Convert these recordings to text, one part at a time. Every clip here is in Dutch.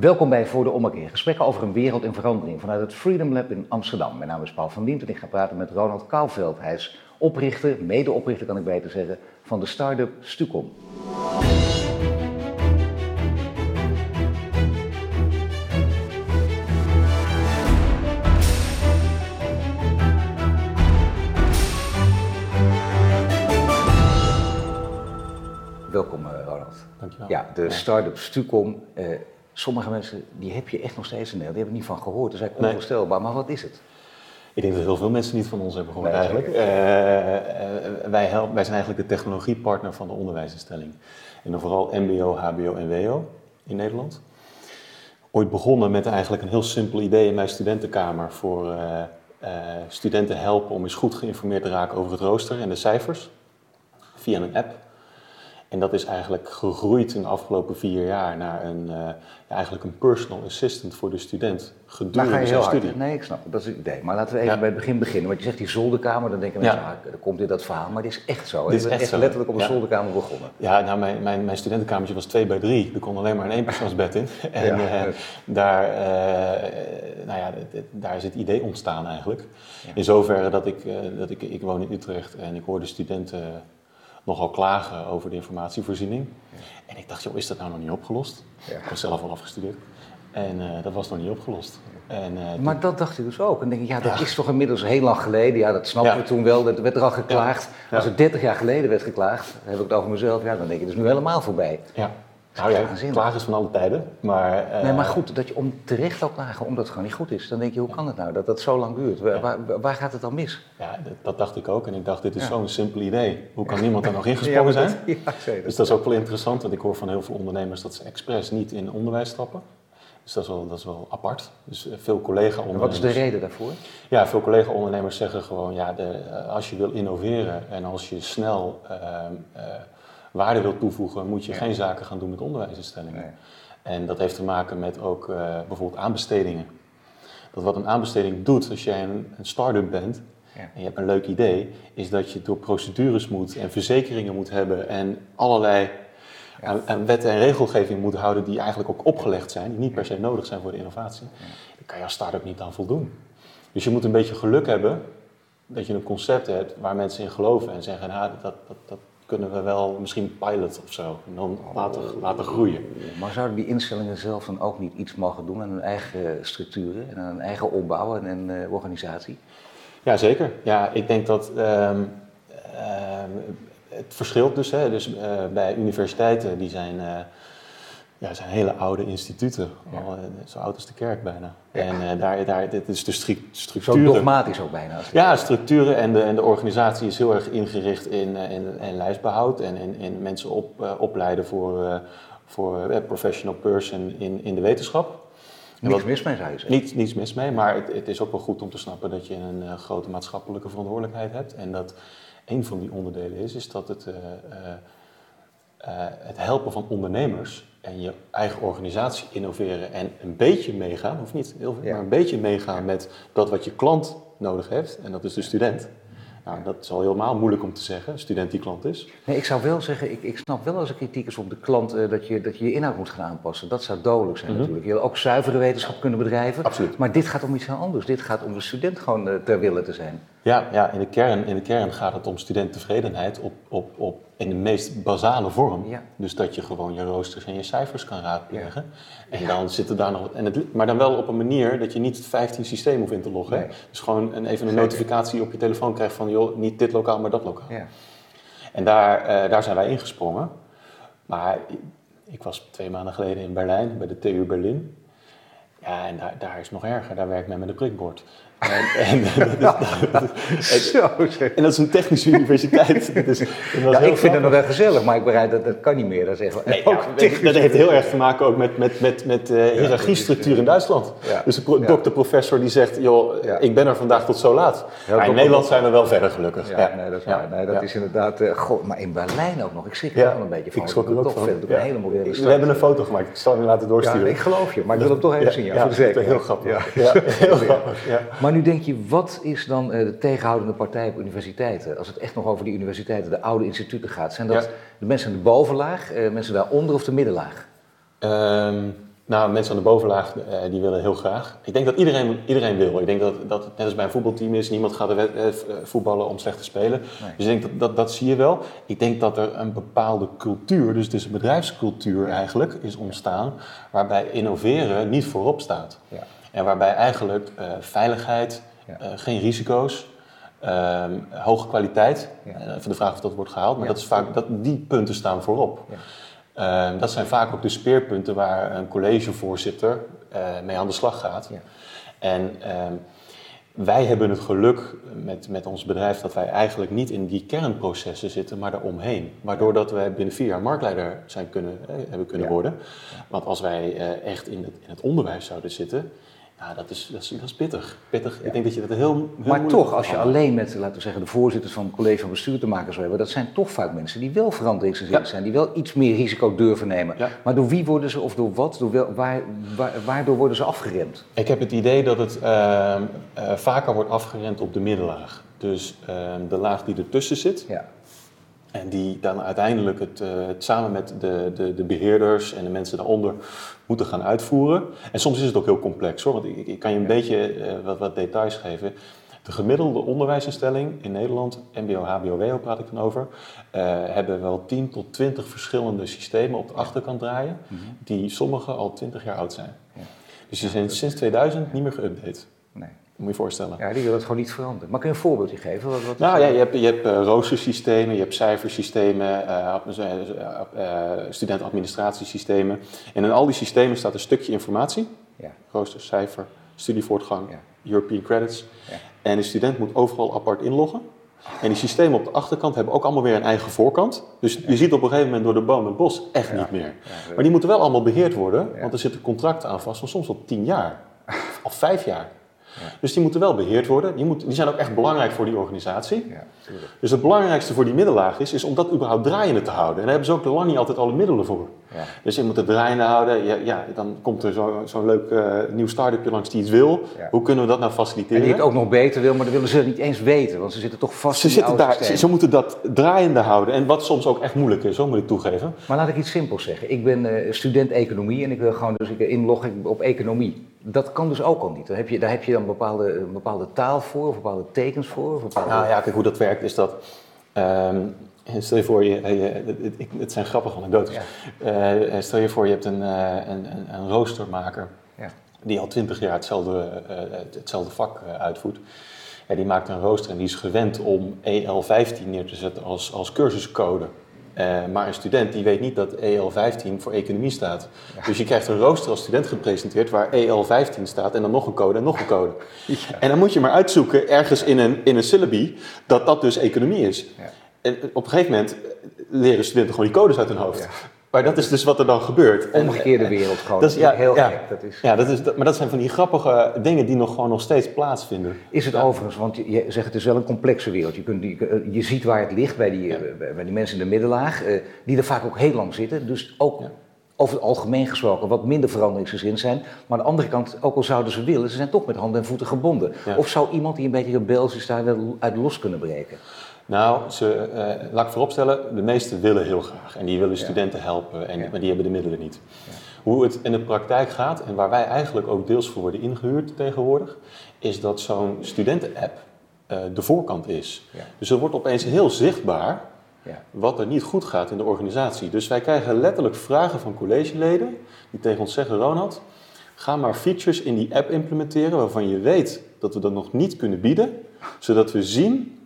Welkom bij Voor de Ommekeer. Gesprekken over een wereld in verandering vanuit het Freedom Lab in Amsterdam. Mijn naam is Paul van Dient en ik ga praten met Ronald Kouwveld. Hij is oprichter, medeoprichter kan ik beter zeggen, van de start-up Stucom. Welkom eh, Ronald. Dankjewel. Ja, de start-up Stucom. eh, sommige mensen die heb je echt nog steeds in Nederland. Die hebben niet van gehoord. Dat is eigenlijk onvoorstelbaar. Maar wat is het? Ik denk dat heel veel mensen niet van ons hebben gehoord Nee, eigenlijk. Eh, eh, wij, helpen, wij zijn eigenlijk de technologiepartner van de onderwijsinstelling. En dan vooral mbo, hbo en wo in Nederland. Ooit begonnen met eigenlijk een heel simpel idee in mijn studentenkamer voor eh, studenten helpen om eens goed geïnformeerd te raken over het rooster en de cijfers via een app. En dat is eigenlijk gegroeid in de afgelopen vier jaar naar een, ja, eigenlijk een personal assistant voor de student gedurende je zijn hard. studie. Nee, ik snap het. Dat is het idee. Maar laten we even Ja. bij het begin beginnen. Want je zegt die zolderkamer, dan denken Ja. mensen, ah, er komt dit dat verhaal. Maar dit is echt zo. Dit is echt zo. letterlijk op een Ja. zolderkamer begonnen. Ja, nou, mijn, mijn, mijn studentenkamertje was 2 bij 3. Er kon alleen maar een eenpersoonsbed in. En Ja, ja. daar, eh, nou ja, daar is het idee ontstaan eigenlijk. Ja. In zoverre dat ik, dat ik, ik woon in Utrecht en ik hoorde studenten nogal klagen over de informatievoorziening. En ik dacht, joh, is dat nou nog niet opgelost? Ja. Ik was zelf al afgestudeerd. En eh, dat was nog niet opgelost. En, eh, toen- Maar dat dacht ik dus ook. En denk ik, ja, dat Ja. is toch inmiddels heel lang geleden. Ja, dat snapten Ja. we toen wel. Dat werd er al geklaagd. Ja. Als het 30 jaar geleden werd geklaagd, dan heb ik het over mezelf. Ja, dan denk je, het is nu helemaal voorbij. ja. Nou ja, is van alle tijden. Maar, eh, Nee, maar goed, dat je om terecht al klagen omdat het gewoon niet goed is. Dan denk je, hoe kan het nou dat dat zo lang duurt? Waar, waar, waar gaat het dan mis? Ja, dat, dat dacht ik ook. En ik dacht, dit is Ja. zo'n simpel idee. Hoe kan niemand daar nog ingesprongen zijn? dat- Ja. Dus dat is ook wel interessant, want ik hoor van heel veel ondernemers dat ze expres niet in onderwijs stappen. Dus dat is wel, dat is wel apart. Dus eh, veel collega-ondernemers... wat is de reden daarvoor? Ja, veel collega-ondernemers zeggen gewoon, ja, de, eh, als je wil innoveren en als je snel ehm, eh, waarde wilt toevoegen, moet je Ja. geen zaken gaan doen met onderwijsinstellingen. Nee. En dat heeft te maken met ook eh, bijvoorbeeld aanbestedingen. Dat wat een aanbesteding doet als jij een, een start-up bent Ja. en je hebt een leuk idee, is dat je door procedures moet en verzekeringen moet hebben en allerlei Ja. aan, aan wetten en regelgeving moet houden die eigenlijk ook opgelegd zijn, die niet per se nodig zijn voor de innovatie. Daar kan je als start-up niet aan voldoen. Dus je moet een beetje geluk hebben dat je een concept hebt waar mensen in geloven en zeggen, nou, dat, dat, dat kunnen we wel misschien pilot of zo en dan laten, laten groeien. Maar zouden die instellingen zelf dan ook niet iets mogen doen aan hun eigen structuren en aan hun eigen opbouw en, en eh, organisatie? Ja, zeker. Ja, ik denk dat ehm, ehm, het verschilt dus. Hè. dus eh, bij universiteiten, die zijn, eh, ja, zijn hele oude instituten. Ja. Al, eh, zo oud als de kerk bijna. Ja. En eh, daar, daar, dit is de stru- Zo structuren. dogmatisch ook bijna. Ja, structuren en de, en de organisatie is heel erg ingericht in, eh, in, in lijstbehoud en in, in mensen op, opleiden voor, voor professional person in, in de wetenschap. Niks wat- mis mee zou je zeggen. Niets, niets mis mee, maar het, het is ook wel goed om te snappen dat je een grote maatschappelijke verantwoordelijkheid hebt. En dat een van die onderdelen is, is dat het, het helpen van ondernemers en je eigen organisatie innoveren en een beetje meegaan, of niet heel veel, Ja. maar een beetje meegaan met dat wat je klant nodig heeft, en dat is de student. Nou, dat is al helemaal moeilijk om te zeggen, student die klant is. Nee, ik zou wel zeggen, ik, ik snap wel als er kritiek is op de klant eh, dat, je, dat je je inhoud moet gaan aanpassen. Dat zou dodelijk zijn Mhm. natuurlijk. Je wil ook zuivere wetenschap kunnen bedrijven. Absoluut. Maar dit gaat om iets heel anders. Dit gaat om de student gewoon eh, ter wille te zijn. Ja, ja in, de kern, in de kern gaat het om studenttevredenheid op, op, op, in de meest basale vorm. Ja. Dus dat je gewoon je roosters en je cijfers kan raadplegen. En Ja. dan zitten daar nog wat. En het, maar dan wel op een manier dat je niet 15 systemen hoeft in te loggen. Nee. Dus gewoon een, even een Zeker. notificatie op je telefoon krijgt van joh, niet dit lokaal, maar dat lokaal. Ja. En daar, eh, daar zijn wij ingesprongen. Maar ik, was twee maanden geleden in Berlijn, bij de TU Berlin. Ja, en daar, daar is nog erger. Daar werkt men met een prikbord. En, dat is een technische universiteit. Dus dat was Ja, ik vind het nog wel gezellig, maar ik bereid dat dat kan niet meer. Dat is echt Nee, ook ja, dat, heeft heel erg te maken ook met, met, met, met eh hiërarchiestructuur in Duitsland. Dus de pro- dokter-professor die zegt, joh, ik ben er vandaag tot zo laat. Maar in Nederland zijn we wel verder gelukkig. Ja, nee, dat is waar. Nee, dat is inderdaad. eh, goh, maar in Berlijn ook nog. Ik schrik er wel een beetje van. ik schrok er ook van. Een hele moderne We hebben een foto gemaakt, ik zal hem laten Ja, doorsturen. ik geloof je, maar ik wil hem toch even zien. Ja, dat is heel grappig. Heel grappig. Maar nu denk je, wat is dan eh, de tegenhoudende partij op universiteiten? Als het echt nog over die universiteiten, de oude instituten gaat. Zijn dat Ja. de mensen in de bovenlaag, eh, mensen daaronder of de middenlaag? Ehm, Nou, mensen aan de bovenlaag, uh, die willen heel graag. Ik denk dat iedereen, iedereen wil. Ik denk dat, dat het net als bij een voetbalteam is, niemand gaat voetballen om slecht te spelen. Nee. Dus ik denk dat, dat, dat zie je wel. Ik denk dat er een bepaalde cultuur, dus het is een bedrijfscultuur eigenlijk, is ontstaan, waarbij innoveren niet voorop staat. Ja. En waarbij eigenlijk uh, veiligheid, geen risico's, ehm, hoge kwaliteit, even de vraag of dat wordt gehaald, maar dat is vaak, dat, die punten staan voorop. Ehm, dat zijn vaak ook de speerpunten waar een collegevoorzitter mee aan de slag gaat. Ja. En ehm, wij hebben het geluk met, met ons bedrijf dat wij eigenlijk niet in die kernprocessen zitten, maar daaromheen. Waardoor dat wij binnen vier jaar marktleider zijn kunnen, eh, hebben kunnen worden. Want als wij echt in het, in het onderwijs zouden zitten, ja, dat is, dat is, dat is pittig. pittig. Ik denk dat je dat heel, heel Maar toch, als je alleen met, laten we zeggen, de voorzitters van het college van bestuur te maken zou hebben, dat zijn toch vaak mensen die wel veranderingsgezind zijn, die wel iets meer risico durven nemen. Maar door wie worden ze, of door wat, door wel, waar, waar, waardoor worden ze afgeremd? Ik heb het idee dat het uh, uh, vaker wordt afgeremd op de middenlaag. Dus uh, de laag die ertussen zit. Ja. En die dan uiteindelijk het, uh, het samen met de, de, de, beheerders en de mensen daaronder moeten gaan uitvoeren. En soms is het ook heel complex hoor, want ik, ik kan je een beetje uh, wat, wat, details geven. De gemiddelde onderwijsinstelling in Nederland, MBO, HBO, WO praat ik dan over, uh, hebben wel 10 tot 20 verschillende systemen op de achterkant draaien, mm -hmm. die sommige al 20 jaar oud zijn. Ja. Dus die zijn sinds 2000 niet meer geüpdate. Nee. Moet je voorstellen. Ja, die wil het gewoon niet veranderen. Maar kun je een voorbeeldje geven? Wat, wat nou ja, je hebt, je hebt uh, roostersystemen, je hebt cijfersystemen, uh, uh, studentadministratiesystemen. En in al die systemen staat een stukje informatie. Ja. Rooster, cijfer, studievoortgang, ja. European credits. Ja. En de student moet overal apart inloggen. En die systemen op de achterkant hebben ook allemaal weer een eigen voorkant. Dus je ziet op een gegeven moment door de boom en bos echt niet meer. Maar die moeten wel allemaal beheerd worden, want er zitten contracten aan vast van soms al tien jaar. Of vijf jaar. Ja. Dus die moeten wel beheerd worden. Die, moet, die zijn ook echt belangrijk voor die organisatie. Ja, dus het belangrijkste voor die middenlaag is, is om dat überhaupt draaiende te houden. En daar hebben ze ook lang niet altijd alle middelen voor. Ja. Dus je moet het draaiende houden. Ja, ja dan komt er zo'n zo leuk uh, nieuw start-upje langs die iets wil. Hoe kunnen we dat nou faciliteren? En die het ook nog beter wil, maar dat willen ze niet eens weten. Want ze zitten toch vast ze in zitten daar, ze, ze, moeten dat draaiende houden. En wat soms ook echt moeilijk is, zo moet ik toegeven. Maar laat ik iets simpels zeggen. Ik ben uh, student economie en ik wil gewoon dus ik inloggen op economie. Dat kan dus ook al niet. Daar heb je, daar heb je dan bepaalde, een bepaalde taal voor, of bepaalde tekens voor. Of bepaalde... Nou ja, kijk hoe dat werkt is dat. Um, stel je voor, je, je, het, zijn grappige anekdotes. Ja. Uh, stel je voor, je hebt een, een, een roostermaker ja. die al twintig jaar hetzelfde, uh, hetzelfde vak uitvoert. Ja, die maakt een rooster en die is gewend om EL15 neer te zetten als, als cursuscode. Uh, maar een student die weet niet dat EL15 voor economie staat. Ja. Dus je krijgt een rooster als student gepresenteerd waar EL15 staat en dan nog een code en nog een code. Ja. En dan moet je maar uitzoeken ergens in een, in een syllabi dat dat dus economie is. Ja. En op een gegeven moment leren studenten gewoon die codes uit hun hoofd. Maar dat is dus wat er dan gebeurt. Omgekeerde wereld gewoon. Dat is ja, heel ja, gek. Dat is... Ja, dat is, maar dat zijn van die grappige dingen die nog gewoon nog steeds plaatsvinden. Is het overigens, want je zegt het is wel een complexe wereld. Je, kunt, je, je ziet waar het ligt bij die, ja. bij die mensen in de middenlaag, die er vaak ook heel lang zitten. Dus ook over het algemeen gesproken wat minder veranderingsgezind zijn. Maar aan de andere kant, ook al zouden ze willen, ze zijn toch met handen en voeten gebonden. Of zou iemand die een beetje rebels is daar wel uit los kunnen breken? Nou, ze, uh, laat ik vooropstellen, de meesten willen heel graag. En die willen studenten ja. helpen, en, ja. maar die hebben de middelen niet. Ja. Hoe het in de praktijk gaat, en waar wij eigenlijk ook deels voor worden ingehuurd tegenwoordig, is dat zo'n studenten-app uh, de voorkant is. Dus er wordt opeens heel zichtbaar wat er niet goed gaat in de organisatie. Dus wij krijgen letterlijk vragen van collegeleden die tegen ons zeggen, Ronald, ga maar features in die app implementeren waarvan je weet dat we dat nog niet kunnen bieden, zodat we zien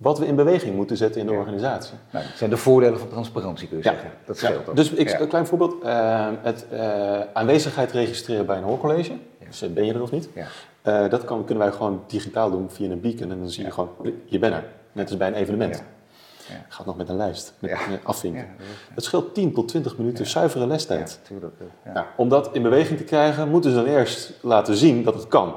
wat we in beweging moeten zetten in de ja. organisatie. Nou, dat zijn de voordelen van transparantie, kun je ja. zeggen. Dat scheelt ja. Dus ik, een klein voorbeeld. Uh, het uh, aanwezigheid registreren bij een hoorcollege. Dus ben je er of niet? Uh, dat kan, kunnen wij gewoon digitaal doen via een beacon. En dan zie je gewoon, je bent er. Net als bij een evenement. Gaat nog met een lijst, met afvinken. Dat scheelt 10 tot 20 minuten zuivere lestijd. Nou, om dat in beweging te krijgen, moeten ze dan eerst laten zien dat het kan.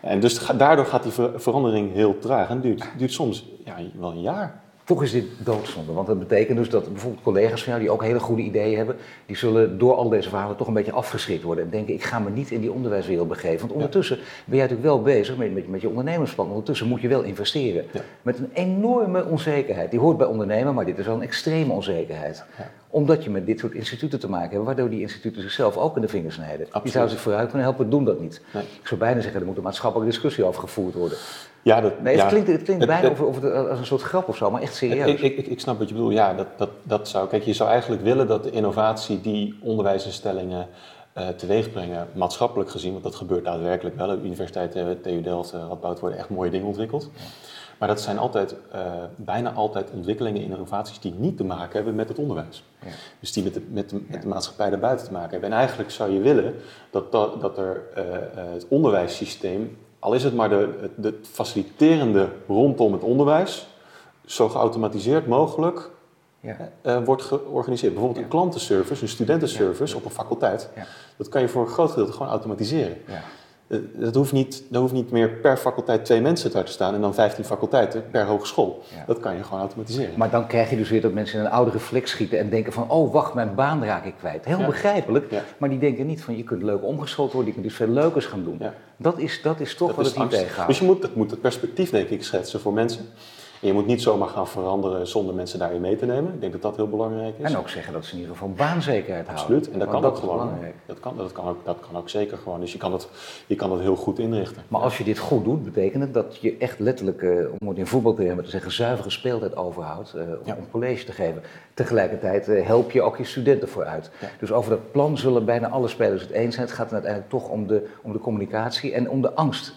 En dus daardoor gaat die verandering heel traag en duurt, duurt soms ja, wel een jaar. Toch is dit doodzonde, want dat betekent dus dat bijvoorbeeld collega's van jou die ook hele goede ideeën hebben, die zullen door al deze verhalen toch een beetje afgeschrikt worden en denken ik ga me niet in die onderwijswereld begeven. Want ondertussen ben jij natuurlijk wel bezig met, met, met je ondernemersplan, ondertussen moet je wel investeren. Ja. Met een enorme onzekerheid. Die hoort bij ondernemen, maar dit is wel een extreme onzekerheid. Ja. Omdat je met dit soort instituten te maken hebt, waardoor die instituten zichzelf ook in de vingers snijden. Die zouden zich vooruit kunnen helpen, doen dat niet. Nee. Ik zou bijna zeggen, er moet een maatschappelijke discussie over gevoerd worden. Ja, dat, Nee, het ja. klinkt, het klinkt Het- bijna het- over de- als een soort grap of zo, maar echt serieus. Ik, ik, ik, snap wat je bedoelt. Ja, dat, dat, dat zou. Kijk, je zou eigenlijk willen dat de innovatie die onderwijsinstellingen eh teweeg brengen, maatschappelijk gezien, want dat gebeurt daadwerkelijk wel. De Universiteit eh, TU Delft, eh, Radboud worden echt mooie dingen ontwikkeld. Maar dat zijn altijd, bijna altijd ontwikkelingen in innovaties die niet te maken hebben met het onderwijs. Ja. Dus die met de, met, de, met de maatschappij daarbuiten te maken hebben. En eigenlijk zou je willen dat, dat, dat er het onderwijssysteem, al is het maar de, het, het faciliterende rondom het onderwijs, zo geautomatiseerd mogelijk Ja. eh, wordt georganiseerd. Bijvoorbeeld een klantenservice, een studentenservice op een faculteit. Ja. Dat kan je voor een groot gedeelte gewoon automatiseren. Eh, Dat hoeft niet, er hoeft niet meer per faculteit twee mensen daar te staan en dan 15 faculteiten per hogeschool. Ja. Dat kan je gewoon automatiseren. Maar dan krijg je dus weer dat mensen in een oude reflex schieten en denken van, oh wacht, mijn baan raak ik kwijt. Heel Ja. begrijpelijk, Ja. maar die denken niet van, je kunt leuk omgeschoold worden, je kunt iets veel leukers gaan doen. Dat, is, dat is toch Dat wat is het angst. tegenhoudt. Dus je moet, dat moet het perspectief denk ik schetsen voor mensen. En je moet niet zomaar gaan veranderen zonder mensen daarin mee te nemen. Ik denk dat dat heel belangrijk is. En ook zeggen dat ze in ieder geval baanzekerheid houden. Absoluut. En dat kan ook is gewoon. belangrijk. Dat kan, dat, kan ook, dat kan ook zeker gewoon. Dus je kan het, je kan het heel goed inrichten. Maar als je dit goed doet, betekent het dat je echt letterlijk, eh, om het in voetbaltermen te zeggen, zuivere speeltijd overhoudt eh, om, Ja. college te geven. Tegelijkertijd eh, help je ook je studenten vooruit. Ja. Dus over dat plan zullen bijna alle spelers het eens zijn. Het gaat uiteindelijk toch om de, om de communicatie en om de angst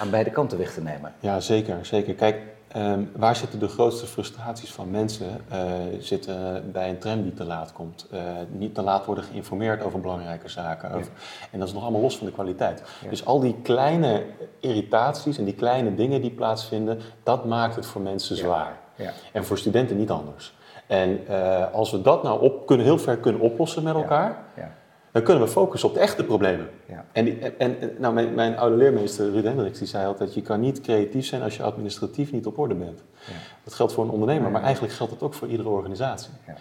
aan beide kanten weg te nemen. Ja, zeker. zeker. Kijk, ehm, waar zitten de grootste frustraties van mensen? Eh, zitten bij een tram die te laat komt. Eh, niet te laat worden geïnformeerd over belangrijke zaken. Over- En dat is nog allemaal los van de kwaliteit. Ja. Dus al die kleine irritaties en die kleine dingen die plaatsvinden, dat maakt het voor mensen zwaar. Ja. En voor studenten niet anders. En eh, als we dat nou op, kunnen, heel ver kunnen oplossen met elkaar, Ja. Dan kunnen we focussen op de echte problemen. Ja. En, die- en, nou, mijn, mijn oude leermeester Ruud Hendricks die zei altijd, je kan niet creatief zijn als je administratief niet op orde bent. Ja. Dat geldt voor een ondernemer, maar eigenlijk geldt het ook voor iedere organisatie. Ja.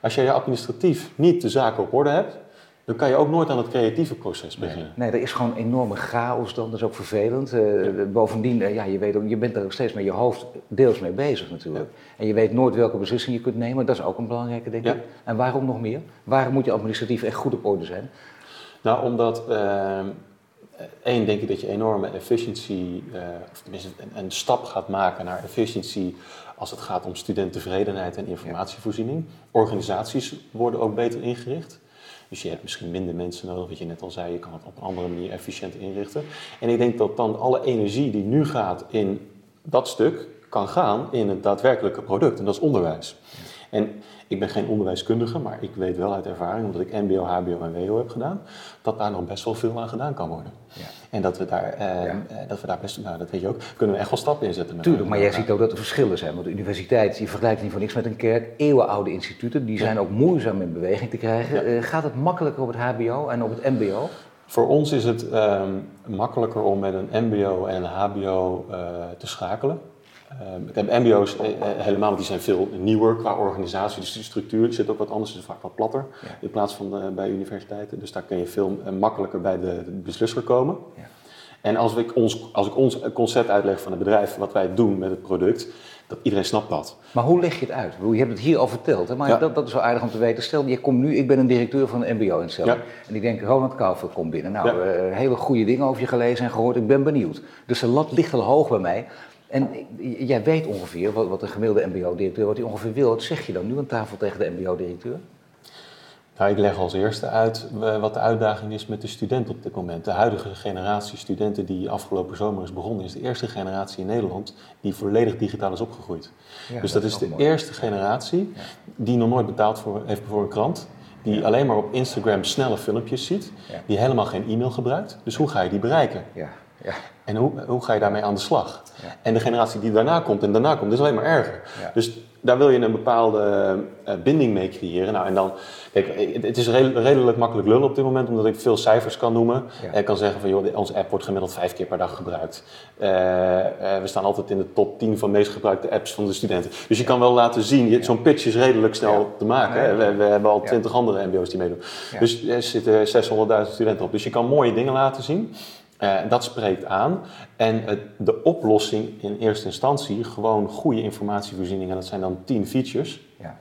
Als jij je administratief niet de zaken op orde hebt, dan kan je ook nooit aan het creatieve proces beginnen. Nee, er is gewoon enorme chaos dan, dat is ook vervelend. Eh, Bovendien, eh, ja, je, weet ook, je bent er ook steeds met je hoofd deels mee bezig natuurlijk. En je weet nooit welke beslissing je kunt nemen, dat is ook een belangrijke denk Ja. ik. En waarom nog meer? Waarom moet je administratief echt goed op orde zijn? Nou, omdat ehm, één denk ik dat je enorme efficiency, eh, of tenminste een, een stap gaat maken naar efficiency als het gaat om studenttevredenheid en informatievoorziening. Organisaties worden ook beter ingericht. Dus je hebt misschien minder mensen nodig, wat je net al zei, je kan het op een andere manier efficiënt inrichten. En ik denk dat dan alle energie die nu gaat in dat stuk, kan gaan in het daadwerkelijke product, en dat is onderwijs. En ik ben geen onderwijskundige, maar ik weet wel uit ervaring, omdat ik MBO, HBO en WO heb gedaan, dat daar nog best wel veel aan gedaan kan worden. Ja. En dat we daar, eh, Ja. eh, dat we daar best, nou dat weet je ook, kunnen we echt wel stappen in zetten. Tuurlijk, maar jij ziet ook dat er verschillen zijn. Want de universiteit, je vergelijkt niet voor niks met een kerk. Eeuwenoude instituten, die zijn ook moeizaam in beweging te krijgen. Eh, gaat het makkelijker op het HBO en op het MBO? Voor ons is het ehm, makkelijker om met een MBO en een HBO eh, te schakelen. Ehm, de MBO's eh, eh, helemaal, want die zijn veel nieuwer qua organisatie. Dus de structuur zit ook wat anders, is vaak wat platter Ja. in plaats van eh, bij universiteiten. Dus daar kun je veel makkelijker bij de, de beslisser komen. Ja. En als ik, ons, als ik ons concept uitleg van het bedrijf, wat wij doen met het product, dat iedereen snapt dat. Maar hoe leg je het uit? Ik Je hebt het hier al verteld, hè? maar Ja. dat, dat is wel aardig om te weten. Stel, je komt nu, ik ben een directeur van een MBO-instelling. Ja. En ik denk, Ronald Kouwveld komt binnen. Nou, Ja. hele goede dingen over je gelezen en gehoord. Ik ben benieuwd. Dus de lat ligt al hoog bij mij. En jij weet ongeveer wat, wat een gemiddelde MBO-directeur, wat hij ongeveer wil. Wat zeg je dan nu aan tafel tegen de MBO-directeur? Nou, ik leg als eerste uit eh, wat de uitdaging is met de student op dit moment. De huidige generatie studenten die afgelopen zomer is begonnen, is de eerste generatie in Nederland die volledig digitaal is opgegroeid. Ja, dus dat, is de mooi. eerste generatie die nog nooit betaald voor, heeft voor een krant. Die alleen maar op Instagram snelle filmpjes ziet. Die helemaal geen e-mail gebruikt. Dus hoe ga je die bereiken? Ja, ja. En hoe, hoe ga je daarmee aan de slag? Ja. En de generatie die daarna komt en daarna komt, is alleen maar erger. Ja. Dus daar wil je een bepaalde uh, binding mee creëren. Nou, en dan, kijk, het is redelijk makkelijk lullen op dit moment, omdat ik veel cijfers kan noemen. Ja. Ik kan zeggen van, joh, onze app wordt gemiddeld vijf keer per dag gebruikt. Uh, we staan altijd in de top 10 van meest gebruikte apps van de studenten. Dus je kan wel laten zien, zo'n pitch is redelijk snel te maken. We, we, hebben al twintig andere mbo's die meedoen. Dus er zitten 600.000 studenten op. Dus je kan mooie dingen laten zien. Uh, dat spreekt aan. En de oplossing in eerste instantie, gewoon goede informatievoorziening, en dat zijn dan tien features, ja.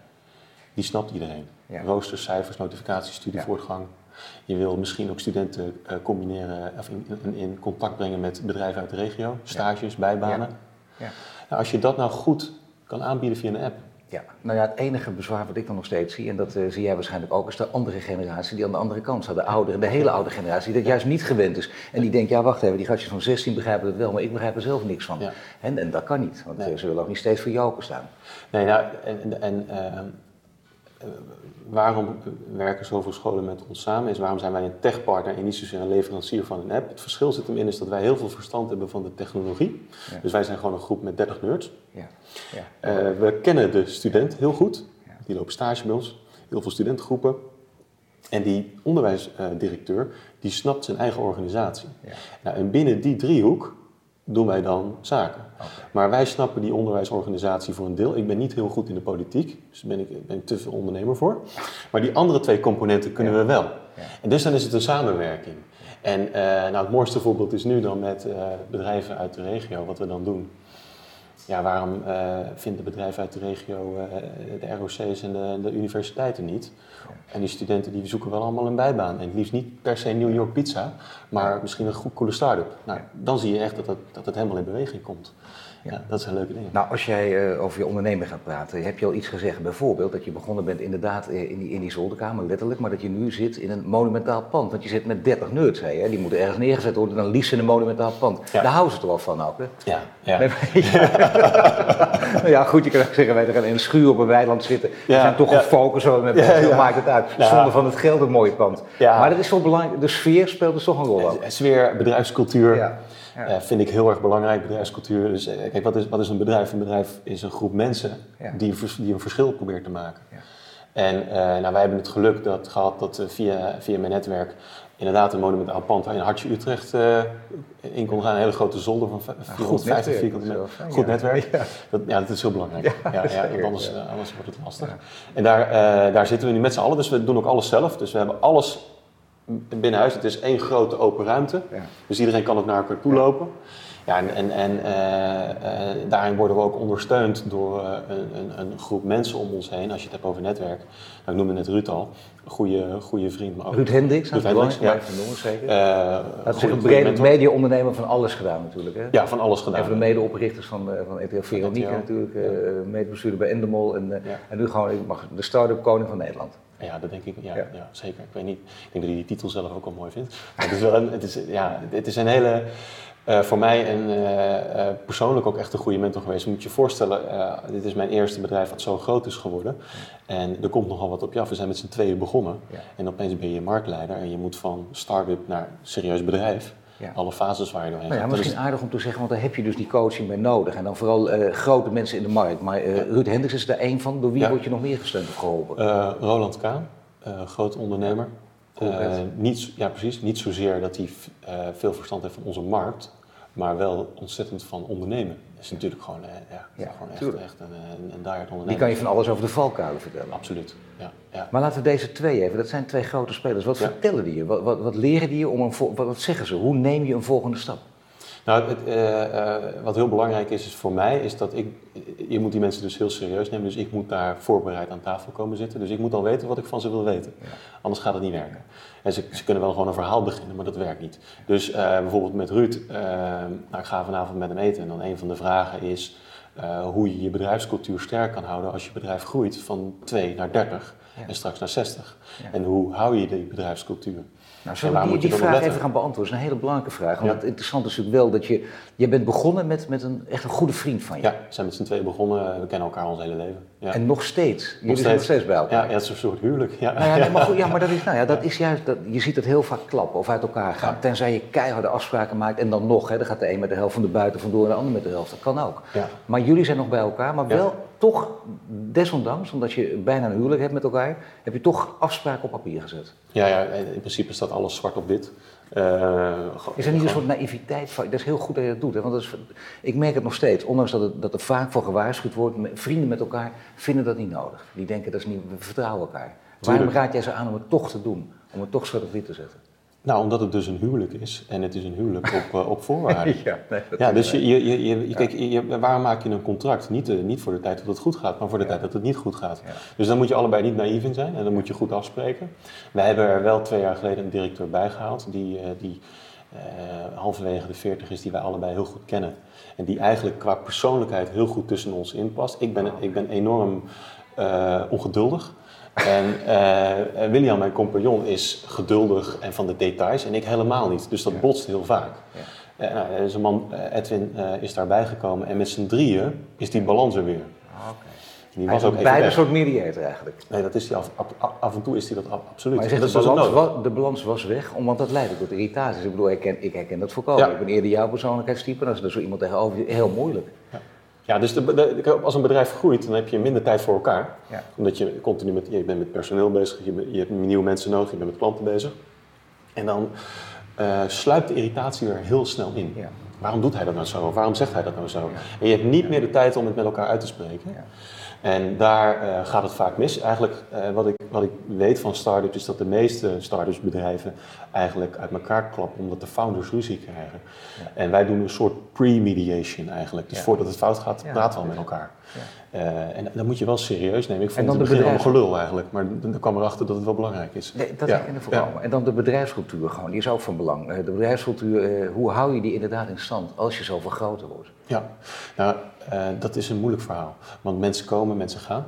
die snapt iedereen. Ja. Roosters, cijfers, notificaties, studievoortgang. Je wil misschien ook studenten uh, combineren of in, in, in, contact brengen met bedrijven uit de regio, stages, bijbanen. Nou, als je dat nou goed kan aanbieden via een app, ja, nou ja, het enige bezwaar wat ik dan nog steeds zie, en dat uh, zie jij waarschijnlijk ook, is de andere generatie die aan de andere kant staat. De oudere, de hele oude generatie, die dat juist niet gewend is. En die denkt, ja wacht even, die gastjes van 16 begrijpen het wel, maar ik begrijp er zelf niks van. En, en dat kan niet, want nee. ze willen ook niet steeds voor jou staan. Nee, nou, en, en uh, waarom werken zoveel scholen met ons samen? Is waarom zijn wij een techpartner en niet zozeer een leverancier van een app? Het verschil zit hem in is dat wij heel veel verstand hebben van de technologie. Dus wij zijn gewoon een groep met 30 nerds. Ja. Ja. Uh, we kennen de student heel goed. Die lopen stage bij ons. Heel veel studentengroepen. En die onderwijsdirecteur, die snapt zijn eigen organisatie. Nou, en binnen die driehoek doen wij dan zaken. Maar wij snappen die onderwijsorganisatie voor een deel. Ik ben niet heel goed in de politiek, dus daar ben ik, ben te veel ondernemer voor. Maar die andere twee componenten kunnen we wel. En dus dan is het een samenwerking. En uh, nou, het mooiste voorbeeld is nu dan met uh, bedrijven uit de regio, wat we dan doen ja, waarom uh, vinden bedrijven uit de regio uh, de ROC's en de, de, universiteiten niet? En die studenten die zoeken wel allemaal een bijbaan. En het liefst niet per se New York pizza, maar misschien een goed coole start-up. Nou, dan zie je echt dat het, dat het helemaal in beweging komt. Ja, dat zijn leuke dingen. Nou, als jij uh, over je ondernemer gaat praten, heb je al iets gezegd, bijvoorbeeld dat je begonnen bent inderdaad in die, in die zolderkamer, letterlijk, maar dat je nu zit in een monumentaal pand. Want je zit met 30 nerds, hè? die moeten ergens neergezet worden, dan liefst in een monumentaal pand. Daar houden ze toch wel van ook, hè? Ja. Ja, ja goed, je kan ook zeggen, wij gaan in een schuur op een weiland zitten. We zijn toch gefocust, zo met maakt het uit. Zonder van het geld een mooi pand. Maar dat is toch belangrijk, de sfeer speelt dus toch een rol. Sfeer, bedrijfscultuur. Uh, vind ik heel erg belangrijk, bedrijfscultuur. Dus uh, kijk, wat is, wat is een bedrijf? Een bedrijf is een groep mensen die, die, een verschil probeert te maken. Ja. En uh, nou, wij hebben het geluk dat, gehad dat via, via mijn netwerk inderdaad een monumentaal pand in Hartje Utrecht in kon gaan. Een hele grote zolder van 450 vierkante meter. Goed netwerk. Ja. Dat, ja, dat is heel belangrijk. Ja, ja, ja anders, anders wordt het lastig. En daar, daar zitten we nu met z'n allen, dus we doen ook alles zelf. Dus we hebben alles binnen huis. Het is één grote open ruimte. Ja. Dus iedereen kan ook naar elkaar toe lopen. Ja, en, en, en uh, uh, daarin worden we ook ondersteund door uh, een, een, groep mensen om ons heen. Als je het hebt over netwerk. Nou, ik noemde net Ruud al. Een goede, goede vriend. Maar ook Ruud Hendricks, Ruud Hendricks, ja. van zeker. dat is een brede media-ondernemer van alles gedaan natuurlijk. Hè? Ja, van alles gedaan. En van de mede-oprichters van, van ETL Veronique natuurlijk. Ja. medebestuurder bij Endemol. En, en nu gewoon de start-up koning van Nederland. Ja, dat denk ik. Ja, ja. zeker. Ik weet niet. Ik denk dat hij die titel zelf ook al mooi vindt. Maar het is wel een, het is, ja, het is een hele. Uh, voor mij en uh, uh, persoonlijk ook echt een goede mentor geweest. Je moet je voorstellen, dit is mijn eerste bedrijf wat zo groot is geworden. En er komt nogal wat op je af. We zijn met z'n tweeën begonnen. Ja. En opeens ben je marktleider en je moet van start-up naar serieus bedrijf. Ja. Alle fases waar je doorheen nou ja, gaat. Misschien aardig om te zeggen, want daar heb je dus die coaching bij nodig. En dan vooral grote mensen in de markt. Maar Ruud Hendricks is er één van. Door wie word je nog meer gesteund of geholpen? Roland Kaan, groot ondernemer. Niet, ja, precies. Niet zozeer dat hij veel verstand heeft van onze markt, maar wel ontzettend van ondernemen. Dat is natuurlijk gewoon, uh, ja, ja, gewoon echt, echt een, een, een ondernemer. Die kan je van alles over de valkuilen vertellen. Absoluut, ja, ja. Maar laten we deze twee even, dat zijn twee grote spelers. Wat vertellen die je? Wat, wat, wat leren die je om een, wat, zeggen ze? Hoe neem je een volgende stap? Nou, het, uh, uh, wat heel belangrijk is, is voor mij, is dat ik, je moet die mensen dus heel serieus nemen. Dus ik moet daar voorbereid aan tafel komen zitten. Dus ik moet al weten wat ik van ze wil weten. Anders gaat het niet werken. En ze, ze, kunnen wel gewoon een verhaal beginnen, maar dat werkt niet. Dus uh, bijvoorbeeld met Ruud, nou, ik ga vanavond met hem eten. En dan een van de vragen is hoe je je bedrijfscultuur sterk kan houden als je bedrijf groeit van 2 naar 30 ja. en straks naar 60. En hoe hou je die bedrijfscultuur? Nou, zullen we die, die vraag even gaan beantwoorden? Dat is een hele belangrijke vraag. Want het interessante is natuurlijk wel dat je... Je bent begonnen met, met een echt een goede vriend van je. Ja, we zijn met z'n tweeën begonnen. We kennen elkaar ons hele leven. Ja. En nog steeds? Jullie nog zijn nog steeds bij elkaar? Ja, ja, het is een soort huwelijk. Ja, nou ja, maar, goed, ja maar dat is, nou ja, dat is juist... Dat, je ziet het heel vaak klappen of uit elkaar gaan. Tenzij je keiharde afspraken maakt. En dan nog, hè, dan gaat de een met de helft van de buiten vandoor en de ander met de helft. Dat kan ook. Maar jullie zijn nog bij elkaar, maar wel toch, desondanks, omdat je bijna een huwelijk hebt met elkaar, heb je toch afspraken op papier gezet. Ja, ja in principe staat alles zwart op wit. Uh, is er niet een soort naïviteit van? Dat is heel goed dat je dat doet. Hè? Want dat is, ik merk het nog steeds, ondanks dat, het, dat er vaak voor gewaarschuwd wordt, vrienden met elkaar vinden dat niet nodig. Die denken dat is niet, we vertrouwen elkaar. Waarom raad jij ze aan om het toch te doen? Om het toch zwart op wit te zetten? Nou, omdat het dus een huwelijk is. En het is een huwelijk op, uh, op voorwaarden. ja, nee, ja, dus je, je, je, je kijk, je, waarom maak je een contract? Niet, uh, niet voor de tijd dat het goed gaat, maar voor de tijd dat het niet goed gaat. Dus daar moet je allebei niet naïef in zijn en dan moet je goed afspreken. Wij hebben er wel twee jaar geleden een directeur bij gehaald, die, uh, die halverwege de 40 is, die wij allebei heel goed kennen. En die eigenlijk qua persoonlijkheid heel goed tussen ons inpast. Ik ben, ik ben enorm ongeduldig. En uh, William, mijn compagnon, is geduldig en van de details en ik helemaal niet. Dus dat botst heel vaak. Ja. Uh, nou, zijn man Edwin uh, is daarbij gekomen en met z'n drieën is die balans er weer. Ah, okay. Die was ook beide een soort mediator eigenlijk. Nee, dat is die af, af, af en toe is hij dat absoluut. Maar je zegt, de, balans was, de balans was weg, omdat dat leidde tot irritaties. Ik bedoel, ik, ken, ik herken dat voorkomen. Ja. Ik ben eerder jouw persoonlijkheidstype en als er zo iemand tegenover je, heel moeilijk. Ja. Ja, dus de, de, als een bedrijf groeit, dan heb je minder tijd voor elkaar. Ja. Omdat je continu met, je bent met personeel bezig, je, je hebt nieuwe mensen nodig, je bent met klanten bezig. En dan uh, sluipt de irritatie er heel snel in. Ja. Waarom doet hij dat nou zo? Waarom zegt hij dat nou zo? En je hebt niet meer de tijd om het met elkaar uit te spreken. En daar uh, gaat het vaak mis. Eigenlijk, uh, wat, ik, wat ik weet van start-ups, is dat de meeste start-ups bedrijven eigenlijk uit elkaar klappen omdat de founders ruzie krijgen. Ja. En wij doen een soort pre-mediation eigenlijk. Dus ja. voordat het fout gaat, praten we met elkaar. Uh, en dat moet je wel serieus nemen. Ik vond het begin bedrijfs... gelul eigenlijk, maar dan kwam erachter dat het wel belangrijk is. Nee, dat ja. ik vooral. En dan de bedrijfscultuur gewoon, die is ook van belang. De bedrijfscultuur, hoe hou je die inderdaad in stand als je zoveel groter wordt? Ja, nou, uh, dat is een moeilijk verhaal. Want mensen komen, mensen gaan.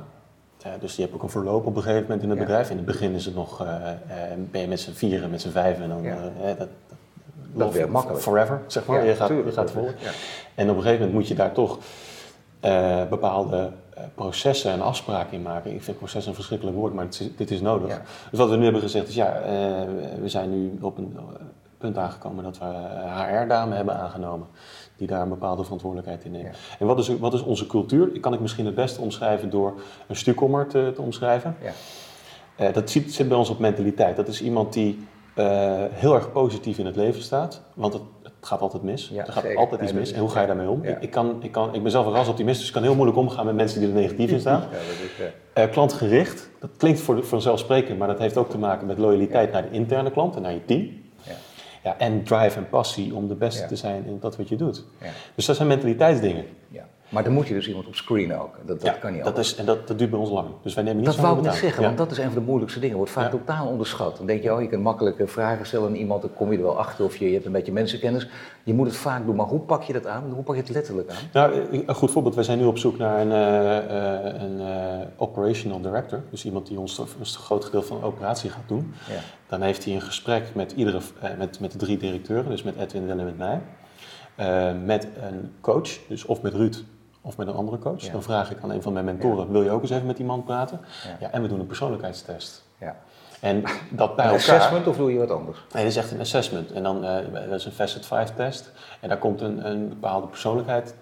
Uh, dus je hebt ook een verloop op een gegeven moment in het ja. bedrijf. In het begin is het nog, ben je met z'n vieren, met z'n vijven en dan... Ja. dat, dat weer makkelijk. Forever, zeg maar. je gaat, tuurlijk, je gaat vol. En op een gegeven moment moet je daar toch bepaalde processen en afspraken in maken. Ik vind proces een verschrikkelijk woord, maar dit is, dit is nodig. Dus wat we nu hebben gezegd is, ja, we zijn nu op een punt aangekomen dat we HR-dame hebben aangenomen die daar een bepaalde verantwoordelijkheid in nemen. En wat is, wat is onze cultuur? Ik kan ik misschien het beste omschrijven door een stukommer te, te omschrijven. Ja. Uh, dat zit, zit, bij ons op mentaliteit. Dat is iemand die uh, heel erg positief in het leven staat, want het, het gaat altijd mis. Ja, er gaat zeker. altijd iets mis. En hoe ga je daarmee om? Ik, ik, kan, ik, kan, ik ben zelf een rasoptimist, dus ik kan heel moeilijk omgaan met mensen die er negatief in staan. Uh, klantgericht, dat klinkt voor, vanzelfsprekend, maar dat heeft ook te maken met loyaliteit naar de interne klant en naar je team. Ja, en drive en passie om de beste te zijn in dat wat je doet. Ja. Dus dat zijn mentaliteitsdingen. Ja. Maar dan moet je dus iemand op screen ook. Dat, dat kan niet dat is, En dat, dat duurt bij ons lang. Dus wij nemen niet Dat wou ik net zeggen, want dat is een van de moeilijkste dingen. Wordt vaak totaal onderschat. Dan denk je, oh, je kunt makkelijk vragen stellen aan iemand, dan kom je er wel achter. Of je, je hebt een beetje mensenkennis. Je moet het vaak doen, maar hoe pak je dat aan? Hoe pak je het letterlijk aan? Nou, een goed voorbeeld. Wij zijn nu op zoek naar een, uh, een uh, operational director. Dus iemand die ons een groot gedeelte van de operatie gaat doen. Ja. Dan heeft hij een gesprek met, iedere, met, met de drie directeuren. Dus met Edwin, en met mij. met een coach, dus of met Ruud of met een andere coach. Dan vraag ik aan een van mijn mentoren, wil je ook eens even met die man praten? Ja. en we doen een persoonlijkheidstest. Ja. En dat bij een elkaar... assessment of doe je wat anders? Nee, dat is echt een assessment. En dan, uh, dat is een Facet 5 test. En daar komt een, een bepaalde persoonlijkheid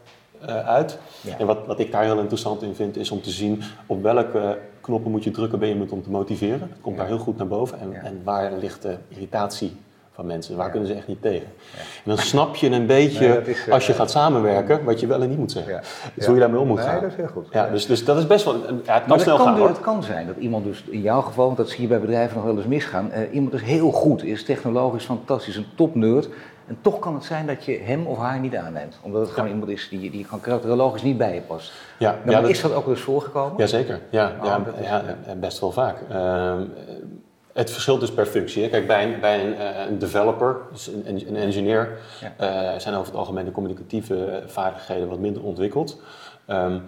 uh, uit. Ja. En wat, wat ik daar heel interessant in vind, is om te zien op welke knoppen moet je drukken bij iemand om te motiveren. Dat komt daar heel goed naar boven. En, en waar ligt de irritatie van mensen. Waar kunnen ze echt niet tegen? Ja. En dan snap je een beetje, is, als je uh, gaat samenwerken, wat je wel en niet moet zeggen. Ja. Dus hoe je daarmee om moet nee, gaan. dat is heel goed. Ja, dus, dus dat is best wel, ja, het kan snel kan, gaan hoor. Het kan zijn dat iemand dus, in jouw geval, want dat zie je bij bedrijven nog wel eens misgaan, uh, iemand is heel goed, is technologisch fantastisch, een topnerd. En toch kan het zijn dat je hem of haar niet aanneemt. Omdat het gewoon iemand is die, die gewoon karakterologisch niet bij je past. Ja, nou, maar dat... is dat ook wel eens voorgekomen? Jazeker, ja, oh, ja, ja, best wel vaak. Uh, het verschilt dus per functie. Kijk, bij een, bij een, uh, een developer, dus een, een engineer, ja. uh, zijn over het algemeen de communicatieve vaardigheden wat minder ontwikkeld. Um,